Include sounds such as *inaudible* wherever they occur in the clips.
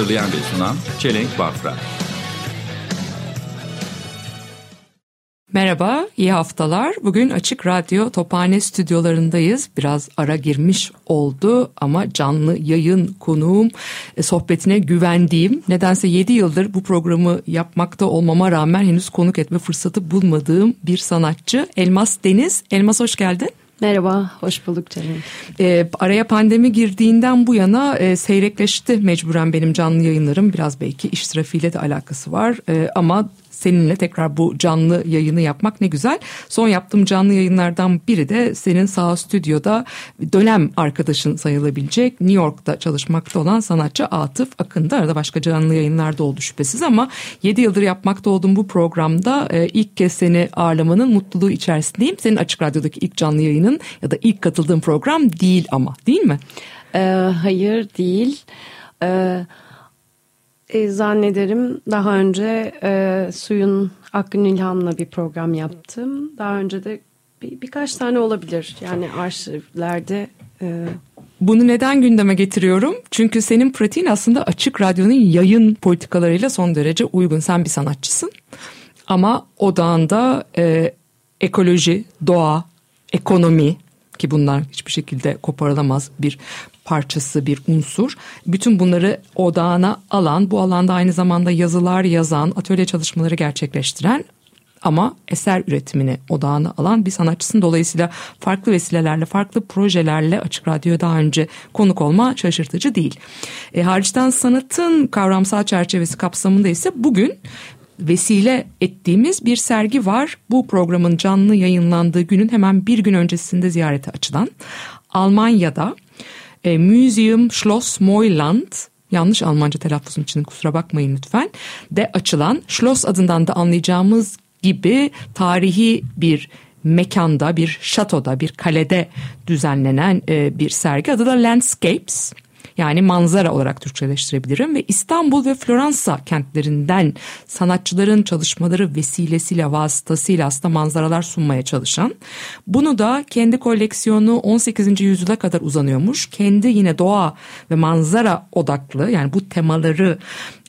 Hazırlayan ve sunan Çelenk Bafra. Merhaba, iyi haftalar. Bugün Açık Radyo Tophane stüdyolarındayız. Biraz ara girmiş oldu ama canlı yayın konuğum, e, sohbetine güvendiğim, nedense 7 yıldır bu programı yapmakta olmama rağmen henüz konuk etme fırsatı bulmadığım bir sanatçı Elmas Deniz. Elmas hoş geldin. Merhaba, hoş bulduk canım. E, araya pandemi girdiğinden bu yana e, seyrekleşti mecburen benim canlı yayınlarım. Biraz belki iş trafiğiyle de alakası var e, ama seninle tekrar bu canlı yayını yapmak ne güzel. Son yaptığım canlı yayınlardan biri de senin sağ stüdyoda dönem arkadaşın sayılabilecek New York'ta çalışmakta olan sanatçı Atıf Akın'da. Arada başka canlı yayınlarda oldu şüphesiz ama 7 yıldır yapmakta olduğum bu programda e, ilk kez seni ağırlamanın mutluluğu içerisindeyim. Senin Açık Radyo'daki ilk canlı yayının ya da ilk katıldığın program değil ama değil mi? Ee, hayır değil. Ee, e, zannederim daha önce e, Suyun Akgün İlham'la bir program yaptım. Daha önce de bir, birkaç tane olabilir. Yani arşivlerde e, Bunu neden gündeme getiriyorum? Çünkü senin pratiğin aslında açık radyonun yayın politikalarıyla son derece uygun. Sen bir sanatçısın ama odağında e, ekoloji, doğa, ekonomi ki bunlar hiçbir şekilde koparılamaz bir parçası, bir unsur. Bütün bunları odağına alan, bu alanda aynı zamanda yazılar yazan, atölye çalışmaları gerçekleştiren ama eser üretimini odağına alan bir sanatçısın. Dolayısıyla farklı vesilelerle, farklı projelerle Açık Radyo'ya daha önce konuk olma şaşırtıcı değil. E, hariçten sanatın kavramsal çerçevesi kapsamında ise bugün vesile ettiğimiz bir sergi var. Bu programın canlı yayınlandığı günün hemen bir gün öncesinde ziyarete açılan Almanya'da e, Museum Schloss Moyland yanlış Almanca telaffuzum için kusura bakmayın lütfen de açılan Schloss adından da anlayacağımız gibi tarihi bir mekanda bir şatoda bir kalede düzenlenen e, bir sergi. Adı da Landscapes yani manzara olarak Türkçeleştirebilirim ve İstanbul ve Floransa kentlerinden sanatçıların çalışmaları vesilesiyle vasıtasıyla aslında manzaralar sunmaya çalışan bunu da kendi koleksiyonu 18. yüzyıla kadar uzanıyormuş kendi yine doğa ve manzara odaklı yani bu temaları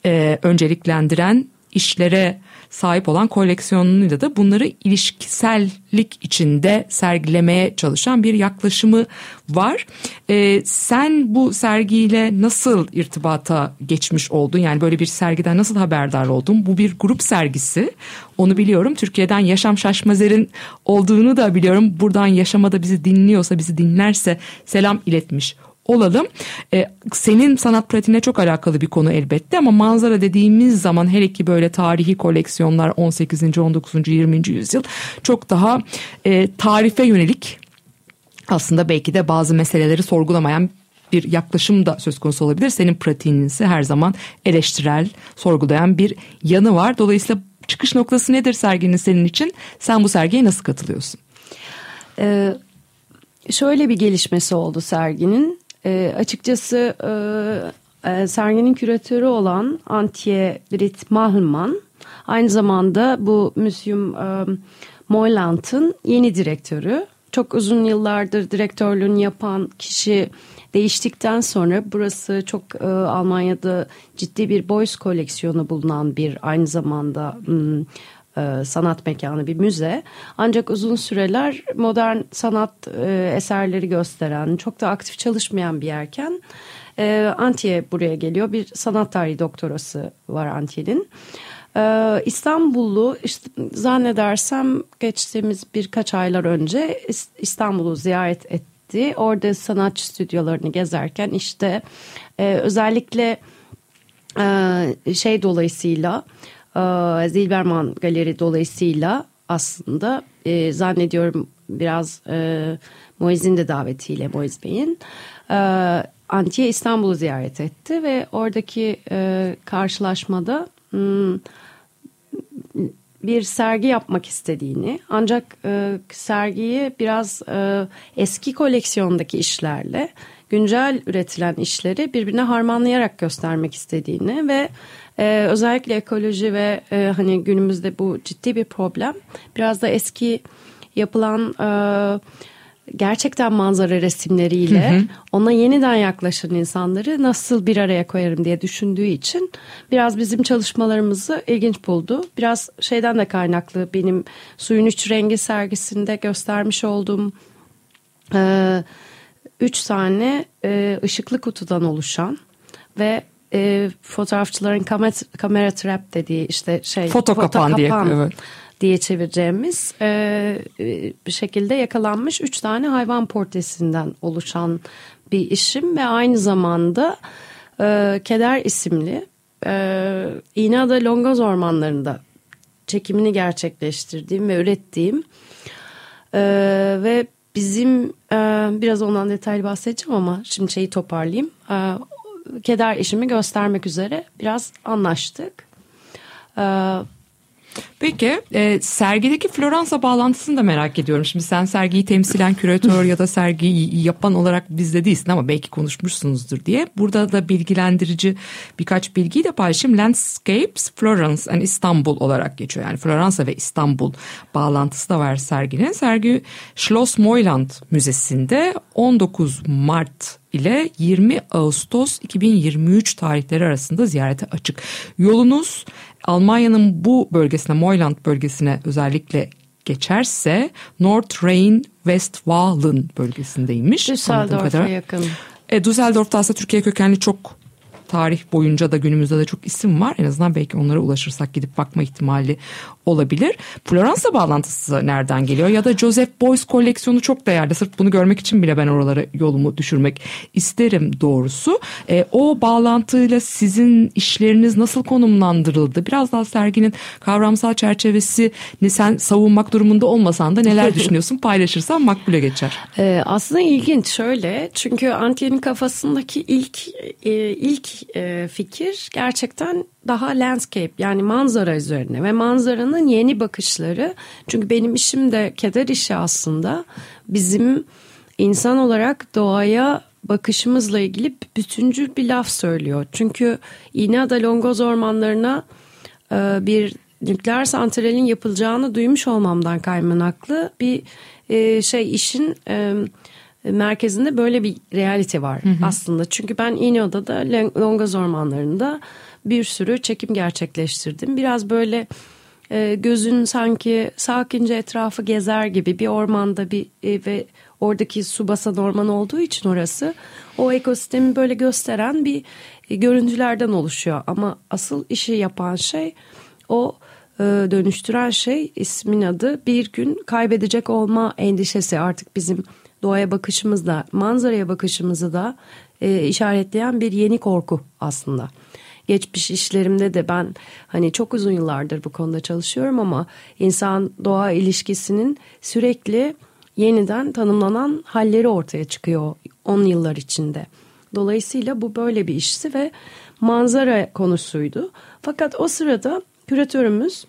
e, önceliklendiren işlere sahip olan koleksiyonuyla da bunları ilişkisellik içinde sergilemeye çalışan bir yaklaşımı var. Ee, sen bu sergiyle nasıl irtibata geçmiş oldun? Yani böyle bir sergiden nasıl haberdar oldun? Bu bir grup sergisi. Onu biliyorum. Türkiye'den Yaşam Şaşmazer'in olduğunu da biliyorum. Buradan Yaşam'a bizi dinliyorsa, bizi dinlerse selam iletmiş olalım. Ee, senin sanat pratiğine çok alakalı bir konu elbette ama manzara dediğimiz zaman hele ki böyle tarihi koleksiyonlar 18. 19. 20. yüzyıl çok daha e, tarife yönelik aslında belki de bazı meseleleri sorgulamayan bir yaklaşım da söz konusu olabilir. Senin pratiğinin ise her zaman eleştirel, sorgulayan bir yanı var. Dolayısıyla çıkış noktası nedir serginin senin için? Sen bu sergiye nasıl katılıyorsun? e, şöyle bir gelişmesi oldu serginin. E, açıkçası e, serginin küratörü olan Antje Britt Mahlman aynı zamanda bu Museum e, Moyland'ın yeni direktörü. Çok uzun yıllardır direktörlüğünü yapan kişi değiştikten sonra burası çok e, Almanya'da ciddi bir boys koleksiyonu bulunan bir aynı zamanda hmm, e, sanat mekanı bir müze. Ancak uzun süreler modern sanat e, eserleri gösteren çok da aktif çalışmayan bir yerken e, Antiye buraya geliyor. Bir sanat tarihi doktorası var Antiye'nin. Ee, İstanbullu işte zannedersem geçtiğimiz birkaç aylar önce İs- İstanbul'u ziyaret etti. Orada sanatçı stüdyolarını gezerken işte e, özellikle e, şey dolayısıyla e, Zilberman Galeri dolayısıyla aslında e, zannediyorum biraz e, Moiz'in de davetiyle Moiz Bey'in e, Antiye İstanbul'u ziyaret etti ve oradaki e, karşılaşmada hmm, bir sergi yapmak istediğini ancak e, sergiyi biraz e, eski koleksiyondaki işlerle güncel üretilen işleri birbirine harmanlayarak göstermek istediğini ve e, özellikle ekoloji ve e, hani günümüzde bu ciddi bir problem biraz da eski yapılan e, gerçekten manzara resimleriyle ona yeniden yaklaşan insanları nasıl bir araya koyarım diye düşündüğü için biraz bizim çalışmalarımızı ilginç buldu. Biraz şeyden de kaynaklı benim suyun üç rengi sergisinde göstermiş olduğum e, üç tane e, ışıklı kutudan oluşan ve e, fotoğrafçıların kamera, kamera trap dediği işte şey Foto kapan diye, evet. diye çevireceğimiz e, e, bir şekilde yakalanmış üç tane hayvan portresinden oluşan bir işim ve aynı zamanda e, Keder isimli e, İğneada Longoz ormanlarında çekimini gerçekleştirdiğim ve ürettiğim e, ve bizim e, biraz ondan detaylı bahsedeceğim ama şimdi şeyi toparlayayım. E, Keder işimi göstermek üzere biraz anlaştık. E, Peki e, sergideki Floransa bağlantısını da merak ediyorum. Şimdi sen sergiyi temsilen küratör ya da sergiyi yapan olarak bizde değilsin ama belki konuşmuşsunuzdur diye. Burada da bilgilendirici birkaç bilgiyi de paylaşayım. Landscapes Florence and İstanbul olarak geçiyor. Yani Floransa ve İstanbul bağlantısı da var serginin. Sergi Schloss Moyland Müzesi'nde 19 Mart ile 20 Ağustos 2023 tarihleri arasında ziyarete açık. Yolunuz Almanya'nın bu bölgesine, Moyland bölgesine özellikle geçerse North Rhine-Westfalen bölgesindeymiş. Düsseldorf'a yakın. E, Düsseldorf'ta aslında Türkiye kökenli çok tarih boyunca da günümüzde de çok isim var. En azından belki onlara ulaşırsak gidip bakma ihtimali olabilir. Floransa bağlantısı nereden geliyor? Ya da Joseph Beuys koleksiyonu çok değerli. Sırf bunu görmek için bile ben oralara yolumu düşürmek isterim doğrusu. E, o bağlantıyla sizin işleriniz nasıl konumlandırıldı? Biraz daha serginin kavramsal çerçevesini sen savunmak durumunda olmasan da neler *laughs* düşünüyorsun paylaşırsan makbule geçer. Ee, aslında ilginç şöyle çünkü Antiyer'in kafasındaki ilk e, ilk e, fikir gerçekten daha landscape yani manzara üzerine ve manzaranın yeni bakışları çünkü benim işim de keder işi aslında bizim insan olarak doğaya bakışımızla ilgili bütüncül bir laf söylüyor. Çünkü İğneada Longoz ormanlarına e, bir nükleer santralin yapılacağını duymuş olmamdan kaynaklı bir e, şey işin e, merkezinde böyle bir realite var aslında. Çünkü ben İğneada'da Longoz ormanlarında bir sürü çekim gerçekleştirdim. Biraz böyle e, gözün sanki sakince etrafı gezer gibi bir ormanda bir e, ve oradaki su basan orman olduğu için orası o ekosistemi böyle gösteren bir e, görüntülerden oluşuyor. Ama asıl işi yapan şey o dönüştüren şey ismin adı bir gün kaybedecek olma endişesi artık bizim doğaya bakışımızda manzaraya bakışımızı da e, işaretleyen bir yeni korku aslında. Geçmiş işlerimde de ben hani çok uzun yıllardır bu konuda çalışıyorum ama insan doğa ilişkisinin sürekli yeniden tanımlanan halleri ortaya çıkıyor 10 yıllar içinde. Dolayısıyla bu böyle bir işti ve manzara konusuydu. Fakat o sırada küratörümüz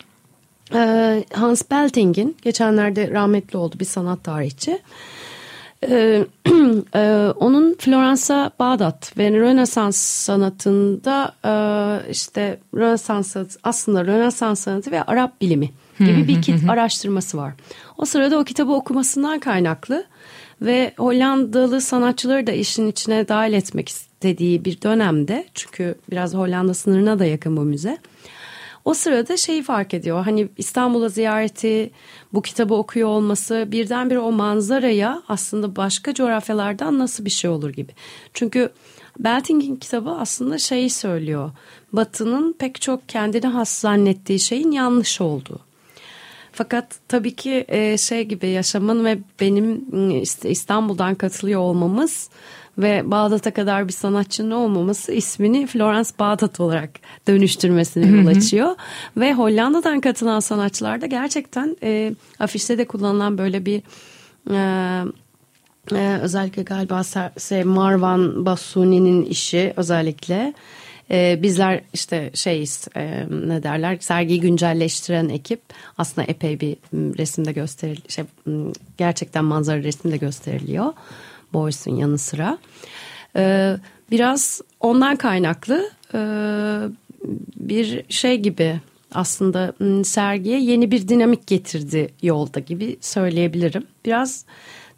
e, Hans Belting'in geçenlerde rahmetli oldu bir sanat tarihçi. Ee, *clears throat* e, onun Floransa Bağdat ve Rönesans sanatında e, işte Rönesans sanatı, aslında Rönesans sanatı ve Arap bilimi gibi bir kit araştırması var. O sırada o kitabı okumasından kaynaklı ve Hollandalı sanatçıları da işin içine dahil etmek istediği bir dönemde çünkü biraz Hollanda sınırına da yakın bu müze. O sırada şeyi fark ediyor. Hani İstanbul'a ziyareti, bu kitabı okuyor olması birdenbire o manzaraya aslında başka coğrafyalardan nasıl bir şey olur gibi. Çünkü Belting'in kitabı aslında şeyi söylüyor. Batı'nın pek çok kendine has zannettiği şeyin yanlış olduğu. Fakat tabii ki e, şey gibi yaşamın ve benim İstanbul'dan katılıyor olmamız ve Bağdat'a kadar bir sanatçının olmaması ismini Florence Bağdat olarak dönüştürmesine yol açıyor. Ve Hollanda'dan katılan sanatçılar da gerçekten e, afişte de kullanılan böyle bir e, Ee, özellikle galiba şey, Marwan Basuni'nin işi özellikle. Ee, bizler işte şeyiz e, ne derler sergiyi güncelleştiren ekip aslında epey bir resimde gösteril şey, gerçekten manzara resimde gösteriliyor Boyce'un yanı sıra. Ee, biraz ondan kaynaklı e, bir şey gibi aslında sergiye yeni bir dinamik getirdi yolda gibi söyleyebilirim. Biraz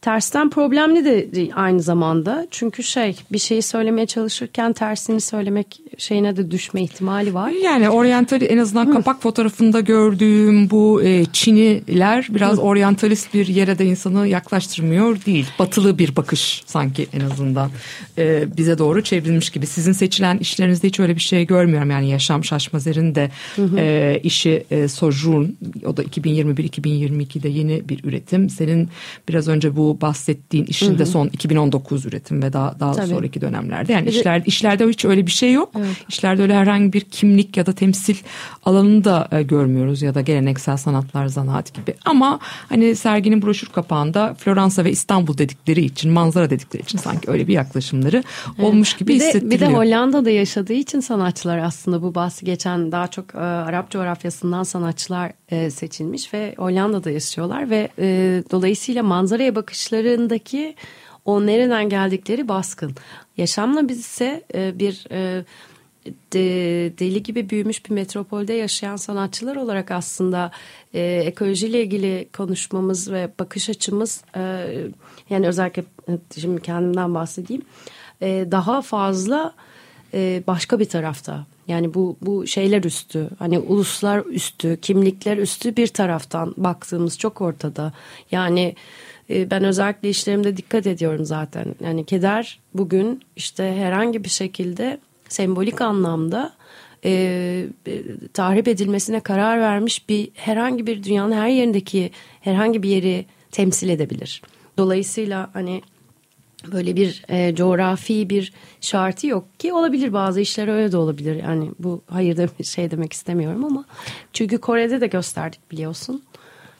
tersten problemli de aynı zamanda. Çünkü şey bir şeyi söylemeye çalışırken tersini söylemek şeyine de düşme ihtimali var. Yani oryantal en azından kapak fotoğrafında gördüğüm bu e, Çiniler biraz oryantalist bir yere de insanı yaklaştırmıyor değil. Batılı bir bakış sanki en azından e, bize doğru çevrilmiş gibi. Sizin seçilen işlerinizde hiç öyle bir şey görmüyorum. Yani Yaşam Şaşmazer'in de e, işi e, Sojourn o da 2021-2022'de yeni bir üretim. Senin biraz önce bu bahsettiğin işin de son 2019 üretim ve daha daha Tabii. sonraki dönemlerde. Yani Bir işler işlerde hiç öyle bir şey yok. İşlerde öyle herhangi bir kimlik ya da temsil alanını da e, görmüyoruz ya da geleneksel sanatlar zanaat gibi. Ama hani serginin broşür kapağında Floransa ve İstanbul dedikleri için, manzara dedikleri için sanki öyle bir yaklaşımları olmuş gibi Bir de, bir hissettiriliyor. de Hollanda'da yaşadığı için sanatçılar aslında bu bahsi geçen daha çok e, Arap coğrafyasından sanatçılar e, seçilmiş ve Hollanda'da yaşıyorlar ve e, dolayısıyla manzaraya bakışlarındaki o nereden geldikleri baskın. Yaşamla biz ise e, bir e, de- deli gibi büyümüş bir metropolde yaşayan sanatçılar olarak aslında e, ekolojiyle ilgili konuşmamız ve bakış açımız e, yani özellikle e, şimdi kendimden bahsedeyim e, daha fazla e, başka bir tarafta. Yani bu bu şeyler üstü, hani uluslar üstü, kimlikler üstü bir taraftan baktığımız çok ortada. Yani e, ben özellikle işlerimde dikkat ediyorum zaten. Yani keder bugün işte herhangi bir şekilde sembolik anlamda e, e, tahrip edilmesine karar vermiş bir herhangi bir dünyanın her yerindeki herhangi bir yeri temsil edebilir. Dolayısıyla hani böyle bir e, coğrafi bir şartı yok ki olabilir bazı işler öyle de olabilir. Yani bu hayır da şey demek istemiyorum ama çünkü Kore'de de gösterdik biliyorsun.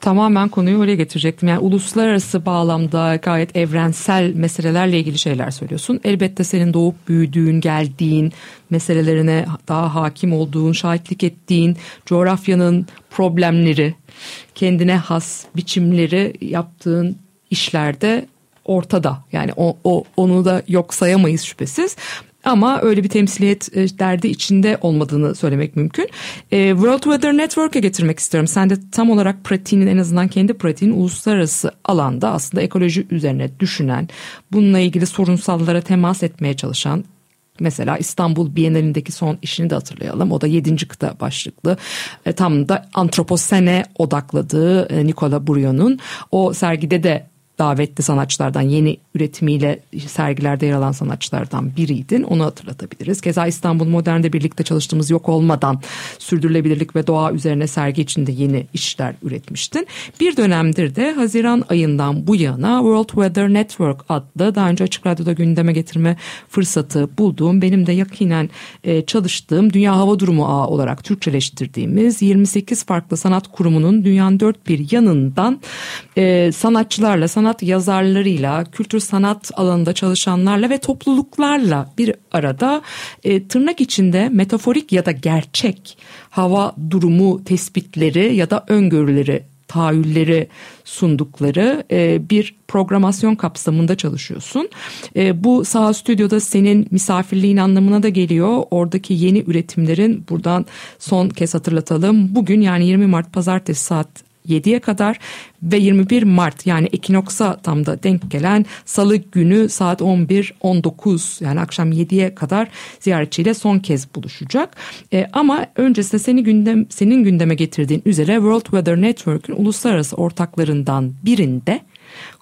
Tamamen konuyu oraya getirecektim. Yani uluslararası bağlamda gayet evrensel meselelerle ilgili şeyler söylüyorsun. Elbette senin doğup büyüdüğün, geldiğin, meselelerine daha hakim olduğun, şahitlik ettiğin coğrafyanın problemleri, kendine has biçimleri yaptığın işlerde ortada. Yani o, o onu da yok sayamayız şüphesiz. Ama öyle bir temsiliyet e, derdi içinde olmadığını söylemek mümkün. E, World Weather Network'e getirmek istiyorum. Sen de tam olarak pratiğinin en azından kendi pratiğinin uluslararası alanda aslında ekoloji üzerine düşünen, bununla ilgili sorunsallara temas etmeye çalışan Mesela İstanbul Bienalindeki son işini de hatırlayalım. O da 7. kıta başlıklı. E, tam da antroposene odakladığı e, Nicola Burion'un o sergide de davetli sanatçılardan yeni üretimiyle sergilerde yer alan sanatçılardan biriydin. Onu hatırlatabiliriz. Keza İstanbul Modern'de birlikte çalıştığımız yok olmadan sürdürülebilirlik ve doğa üzerine sergi içinde yeni işler üretmiştin. Bir dönemdir de Haziran ayından bu yana World Weather Network adlı daha önce Açık Radyo'da gündeme getirme fırsatı bulduğum benim de yakinen e, çalıştığım Dünya Hava Durumu Ağı olarak Türkçeleştirdiğimiz 28 farklı sanat kurumunun dünyanın dört bir yanından e, sanatçılarla, sanat yazarlarıyla, kültür sanat alanında çalışanlarla ve topluluklarla bir arada e, tırnak içinde metaforik ya da gerçek hava durumu tespitleri ya da öngörüleri tahayyülleri sundukları e, bir programasyon kapsamında çalışıyorsun. E, bu saha stüdyoda senin misafirliğin anlamına da geliyor. Oradaki yeni üretimlerin buradan son kez hatırlatalım. Bugün yani 20 Mart pazartesi saat 7'ye kadar ve 21 Mart yani Ekinoks'a tam da denk gelen salı günü saat 11-19 yani akşam 7'ye kadar ziyaretçiyle son kez buluşacak. E, ama öncesinde seni gündem, senin gündeme getirdiğin üzere World Weather Network'ün uluslararası ortaklarından birinde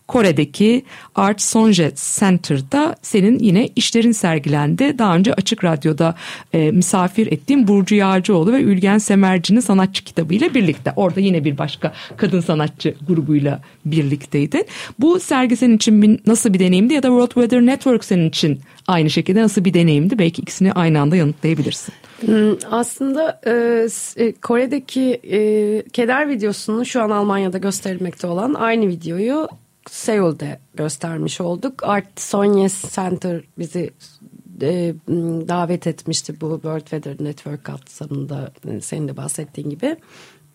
Kore'deki Art Sonje Center'da senin yine işlerin sergilendi. Daha önce Açık Radyo'da e, misafir ettiğim Burcu Yağcıoğlu ve Ülgen Semerci'nin sanatçı kitabıyla birlikte. Orada yine bir başka kadın sanatçı grubuyla birlikteydin. Bu sergi senin için bir, nasıl bir deneyimdi ya da World Weather Network senin için aynı şekilde nasıl bir deneyimdi? Belki ikisini aynı anda yanıtlayabilirsin. Hmm, Aslında e, e, Kore'deki e, keder videosunu şu an Almanya'da gösterilmekte olan aynı videoyu Seul'de göstermiş olduk. Art Sonyes Center bizi e, davet etmişti bu World Weather Network kapsamında e, senin de bahsettiğin gibi.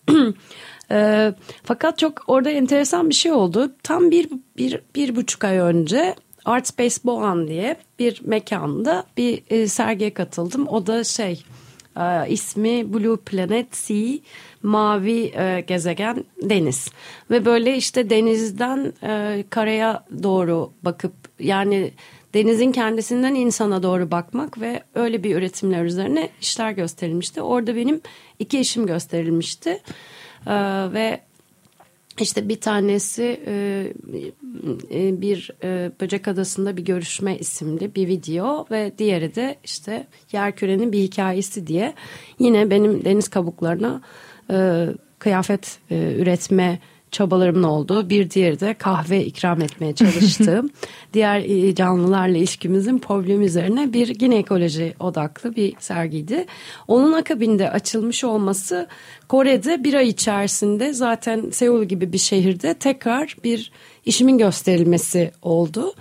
*clears throat* E, fakat çok orada enteresan bir şey oldu. Tam bir, bir, bir buçuk ay önce Art Space Boğan diye bir mekanda bir e, sergiye katıldım. O da şey e, ismi Blue Planet Sea mavi e, gezegen deniz ve böyle işte denizden e, karaya doğru bakıp yani denizin kendisinden insana doğru bakmak ve öyle bir üretimler üzerine işler gösterilmişti. Orada benim iki işim gösterilmişti E, ve işte bir tanesi e, e, bir e, Böcek Adası'nda bir görüşme isimli bir video ve diğeri de işte Yerküre'nin bir hikayesi diye. Yine benim deniz kabuklarına kıyafet üretme çabalarımın olduğu bir diğeri de kahve ikram etmeye çalıştığım *laughs* diğer e, canlılarla ilişkimizin problemi üzerine bir yine ekoloji odaklı bir sergiydi. Onun akabinde açılmış olması Kore'de bir ay içerisinde zaten Seul gibi bir şehirde tekrar bir işimin gösterilmesi oldu.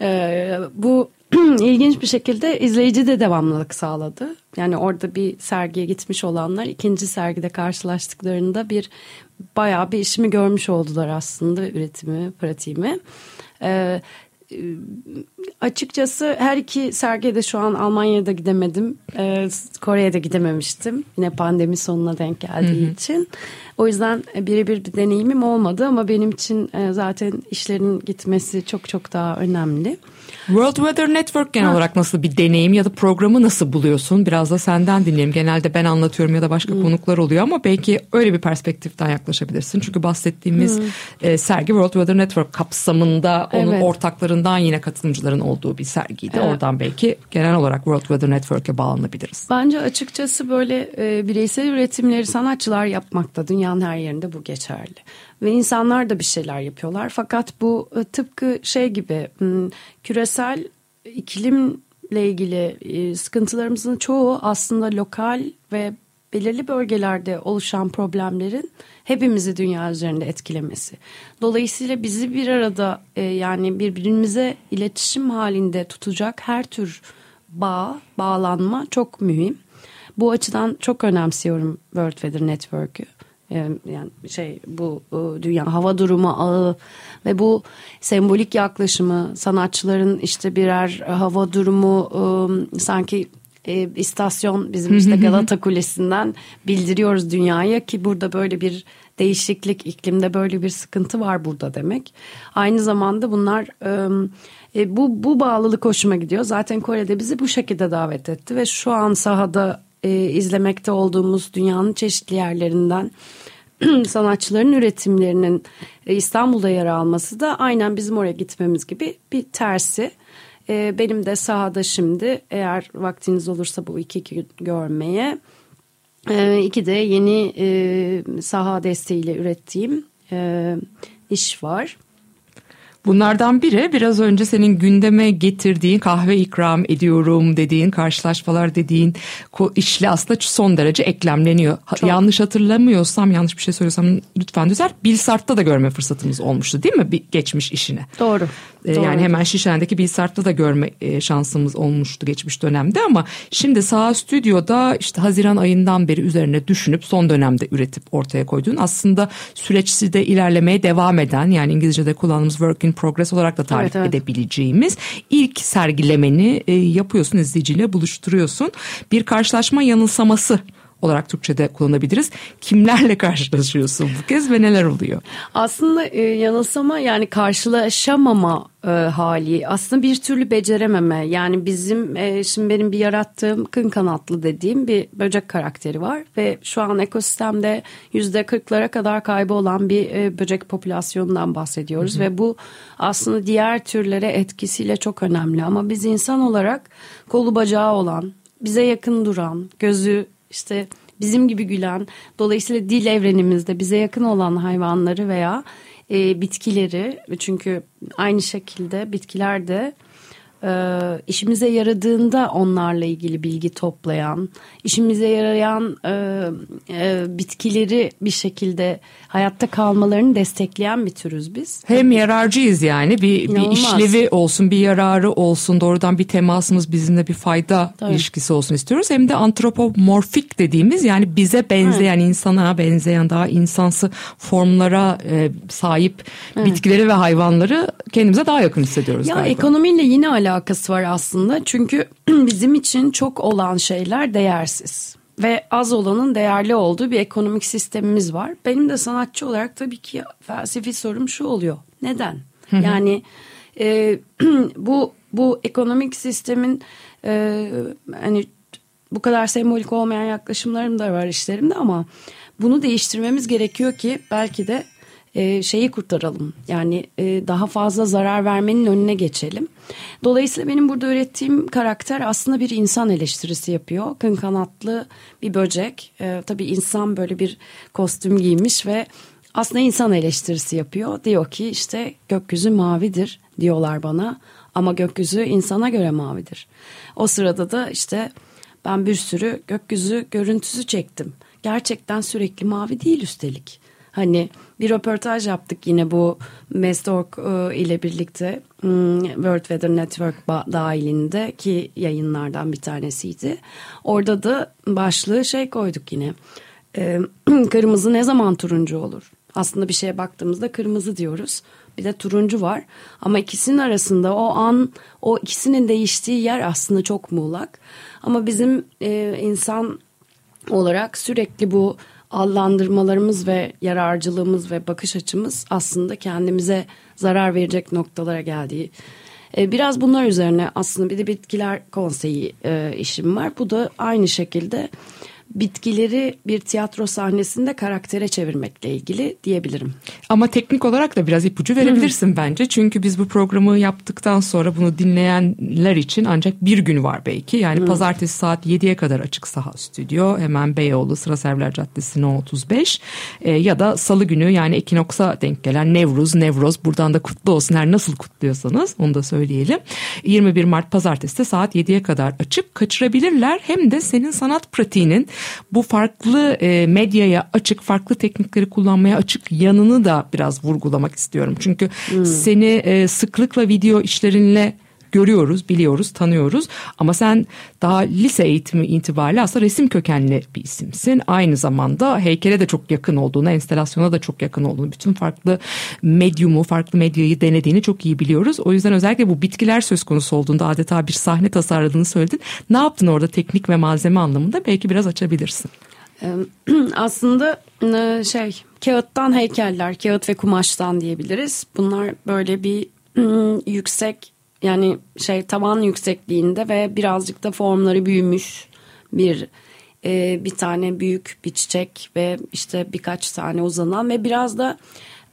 Ee, bu *clears throat* ilginç bir şekilde izleyici de devamlılık sağladı. Yani orada bir sergiye gitmiş olanlar ikinci sergide karşılaştıklarında bir bayağı bir işimi görmüş oldular aslında üretimi, pratiğimi. Ee, açıkçası her iki sergiye de şu an Almanya'da gidemedim. Ee, Kore'ye de gidememiştim. Yine pandemi sonuna denk geldiği için. O yüzden birebir bir deneyimim olmadı ama benim için e, zaten işlerin gitmesi çok çok daha önemli. World Weather Network genel olarak nasıl bir deneyim ya da programı nasıl buluyorsun? Biraz da senden dinleyelim. Genelde ben anlatıyorum ya da başka Hmm. konuklar oluyor ama belki öyle bir perspektiften yaklaşabilirsin. Çünkü bahsettiğimiz e, sergi World Weather Network kapsamında onun Hmm. Evet. Ortaklarından yine katılımcıların olduğu bir sergiydi. Evet. Oradan belki genel olarak World Weather Network'e bağlanabiliriz. Bence açıkçası böyle e, bireysel üretimleri sanatçılar yapmakta dünyanın her yerinde bu geçerli. Ve insanlar da bir şeyler yapıyorlar. Fakat bu e, tıpkı şey gibi m, küresel iklimle ilgili e, sıkıntılarımızın çoğu aslında lokal ve belirli bölgelerde oluşan problemlerin hepimizi dünya üzerinde etkilemesi. Dolayısıyla bizi bir arada e, yani birbirimize iletişim halinde tutacak her tür bağ, bağlanma çok mühim. Bu açıdan çok önemsiyorum World Weather Network'ü. Ee, Yani şey bu e, dünya hava durumu ağı ve bu sembolik yaklaşımı sanatçıların işte birer hava durumu e, sanki e, istasyon bizim işte Galata Kulesi'nden bildiriyoruz dünyaya ki burada böyle bir değişiklik iklimde böyle bir sıkıntı var burada demek. Aynı zamanda bunlar e, bu bu bağlılık hoşuma gidiyor. Zaten Kore'de bizi bu şekilde davet etti ve şu an sahada e, izlemekte olduğumuz dünyanın çeşitli yerlerinden *clears throat* sanatçıların üretimlerinin e, İstanbul'da yer alması da aynen bizim oraya gitmemiz gibi bir tersi. E, benim de sahada şimdi eğer vaktiniz olursa bu iki gün görmeye e, iki de yeni e, saha desteğiyle ürettiğim e, iş var. Bunlardan biri biraz önce senin gündeme getirdiğin kahve ikram ediyorum dediğin karşılaşmalar dediğin işle aslında son derece eklemleniyor. Çok. Yanlış hatırlamıyorsam yanlış bir şey söylüyorsam lütfen düzelt. Bilsart'ta da görme fırsatımız olmuştu değil mi bir geçmiş işini? Doğru. Ee, Doğru. Yani hemen Şişen'deki Bilsart'ta da görme e, şansımız olmuştu geçmiş dönemde ama şimdi Sağ Stüdyo'da işte Haziran ayından beri üzerine düşünüp son dönemde üretip ortaya koyduğun aslında süreçte de ilerlemeye devam eden yani İngilizce'de kullandığımız work in progress olarak da tarif Evet, evet. edebileceğimiz ilk sergilemeni e, yapıyorsun izleyiciyle buluşturuyorsun. Bir karşılaşma yanılsaması olarak Türkçe'de kullanabiliriz. Kimlerle karşılaşıyorsun bu kez ve neler oluyor? Aslında e, yanılsama yani karşılaşamama e, hali aslında bir türlü becerememe yani bizim e, şimdi benim bir yarattığım kın kanatlı dediğim bir böcek karakteri var ve şu an ekosistemde yüzde kırklara kadar kaybolan bir e, böcek popülasyonundan bahsediyoruz ve bu aslında diğer türlere etkisiyle çok önemli ama biz insan olarak kolu bacağı olan bize yakın duran gözü işte bizim gibi gülen dolayısıyla dil evrenimizde bize yakın olan hayvanları veya e, bitkileri çünkü aynı şekilde bitkiler de e, işimize yaradığında onlarla ilgili bilgi toplayan, işimize yarayan e, e, bitkileri bir şekilde hayatta kalmalarını destekleyen bir türüz biz. Hem yararcıyız yani bir, bir işlevi olsun bir yararı olsun doğrudan bir temasımız bizimle bir fayda Tabii. ilişkisi olsun istiyoruz. Hem de antropomorfik dediğimiz yani bize benzeyen insana benzeyen daha insansı formlara e, sahip bitkileri ve hayvanları kendimize daha yakın hissediyoruz Ya galiba. ekonomiyle yine alakası var aslında. Çünkü *clears throat* bizim için çok olan şeyler değersiz. Ve az olanın değerli olduğu bir ekonomik sistemimiz var. Benim de sanatçı olarak tabii ki felsefi sorum şu oluyor. Neden? Yani e, *clears throat* bu bu ekonomik sistemin e, hani bu kadar sembolik olmayan yaklaşımlarım da var işlerimde ama bunu değiştirmemiz gerekiyor ki belki de e, şeyi kurtaralım. Yani e, daha fazla zarar vermenin önüne geçelim. Dolayısıyla benim burada ürettiğim karakter aslında bir insan eleştirisi yapıyor. Kın kanatlı bir böcek. E, tabii insan böyle bir kostüm giymiş ve aslında insan eleştirisi yapıyor. Diyor ki işte gökyüzü mavidir diyorlar bana ama gökyüzü insana göre mavidir. O sırada da işte ben bir sürü gökyüzü görüntüsü çektim. Gerçekten sürekli mavi değil üstelik. Hani bir röportaj yaptık yine bu Mestork e, ile birlikte hmm, World Weather Network ba- dahilinde ki yayınlardan bir tanesiydi. Orada da başlığı şey koyduk yine. E, *clears throat* kırmızı ne zaman turuncu olur? Aslında bir şeye baktığımızda kırmızı diyoruz. Bir de turuncu var. Ama ikisinin arasında o an o ikisinin değiştiği yer aslında çok muğlak. Ama bizim e, insan olarak sürekli bu allandırmalarımız ve yararcılığımız ve bakış açımız aslında kendimize zarar verecek noktalara geldiği. E, Biraz bunlar üzerine aslında bir de bitkiler konseyi e, işim var. Bu da aynı şekilde bitkileri bir tiyatro sahnesinde karaktere çevirmekle ilgili diyebilirim. Ama teknik olarak da biraz ipucu verebilirsin bence. Çünkü biz bu programı yaptıktan sonra bunu dinleyenler için ancak bir gün var belki. Yani pazartesi saat 7'ye kadar açık saha stüdyo. Hemen Beyoğlu Sıra Server Caddesi No 35. Ee, ya da salı günü yani Ekinoks'a denk gelen Nevruz, Nevroz buradan da kutlu olsun. Her nasıl kutluyorsanız onu da söyleyelim. 21 Mart pazartesi de saat 7'ye kadar açık. Kaçırabilirler. Hem de senin sanat pratiğinin bu farklı e, medyaya açık, farklı teknikleri kullanmaya açık yanını da biraz vurgulamak istiyorum. Çünkü seni e, sıklıkla video işlerinle görüyoruz, biliyoruz, tanıyoruz. Ama sen daha lise eğitimi itibariyle aslında resim kökenli bir isimsin. Aynı zamanda heykele de çok yakın olduğunu, enstelasyona da çok yakın olduğunu, bütün farklı medyumu, farklı medyayı denediğini çok iyi biliyoruz. O yüzden özellikle bu bitkiler söz konusu olduğunda adeta bir sahne tasarladığını söyledin. Ne yaptın orada teknik ve malzeme anlamında? Belki biraz açabilirsin. *clears throat* Aslında e, şey kağıttan heykeller, kağıt ve kumaştan diyebiliriz. Bunlar böyle bir ım, yüksek yani şey tavan yüksekliğinde ve birazcık da formları büyümüş bir e, bir tane büyük bir çiçek ve işte birkaç tane uzanan ve biraz da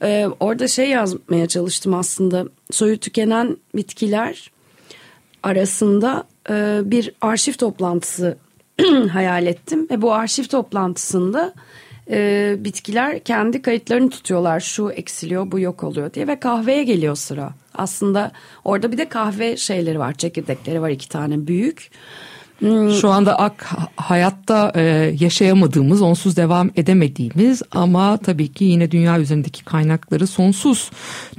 e, orada şey yazmaya çalıştım aslında. Soyu tükenen bitkiler arasında e, bir arşiv toplantısı *clears throat* hayal ettim ve bu arşiv toplantısında e, bitkiler kendi kayıtlarını tutuyorlar. Şu eksiliyor bu yok oluyor diye ve kahveye geliyor sıra aslında orada bir de kahve şeyleri var çekirdekleri var iki tane büyük Şu anda ak hayatta e, yaşayamadığımız, onsuz devam edemediğimiz ama tabii ki yine dünya üzerindeki kaynakları sonsuz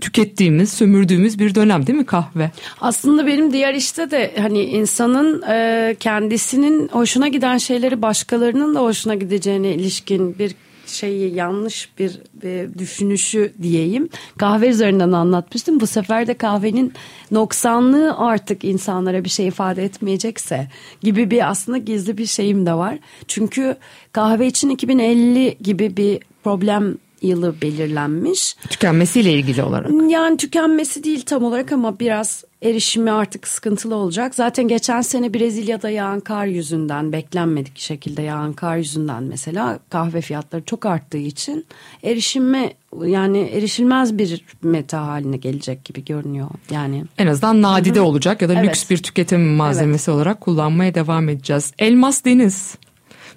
tükettiğimiz, sömürdüğümüz bir dönem değil mi kahve? Aslında benim diğer işte de hani insanın e, kendisinin hoşuna giden şeyleri başkalarının da hoşuna gideceğine ilişkin bir şeyi yanlış bir, bir düşünüşü diyeyim. Kahve üzerinden anlatmıştım. Bu sefer de kahvenin noksanlığı artık insanlara bir şey ifade etmeyecekse gibi bir aslında gizli bir şeyim de var. Çünkü kahve için 2050 gibi bir problem yılı belirlenmiş. Tükenmesiyle ilgili olarak. Yani tükenmesi değil tam olarak ama biraz erişimi artık sıkıntılı olacak. Zaten geçen sene Brezilya'da yağan kar yüzünden beklenmedik şekilde yağan kar yüzünden mesela kahve fiyatları çok arttığı için erişime yani erişilmez bir meta haline gelecek gibi görünüyor. Yani En azından nadide olacak ya da Evet. lüks bir tüketim malzemesi olarak kullanmaya devam edeceğiz. Elmas Deniz.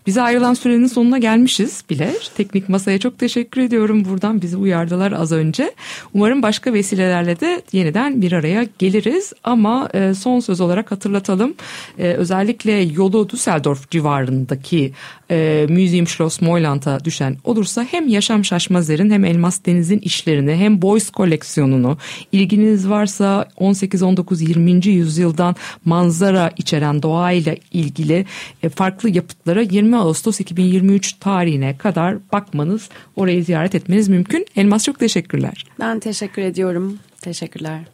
Bize ayrılan sürenin sonuna gelmişiz bile. Teknik masaya çok teşekkür ediyorum. Buradan bizi uyardılar az önce. Umarım başka vesilelerle de yeniden bir araya geliriz. Ama e, son söz olarak hatırlatalım. E, özellikle yolu Düsseldorf civarındaki e, Museum Schloss Moyland'a düşen olursa hem Yaşam Şaşmazer'in hem Elmas Deniz'in işlerini hem Boys koleksiyonunu ilginiz varsa 18, 19, 20. yüzyıldan manzara içeren doğayla ilgili e, farklı yapıtlara 20 Ağustos 2023 tarihine kadar bakmanız, orayı ziyaret etmeniz mümkün. Elmas çok teşekkürler. Ben teşekkür ediyorum. Teşekkürler.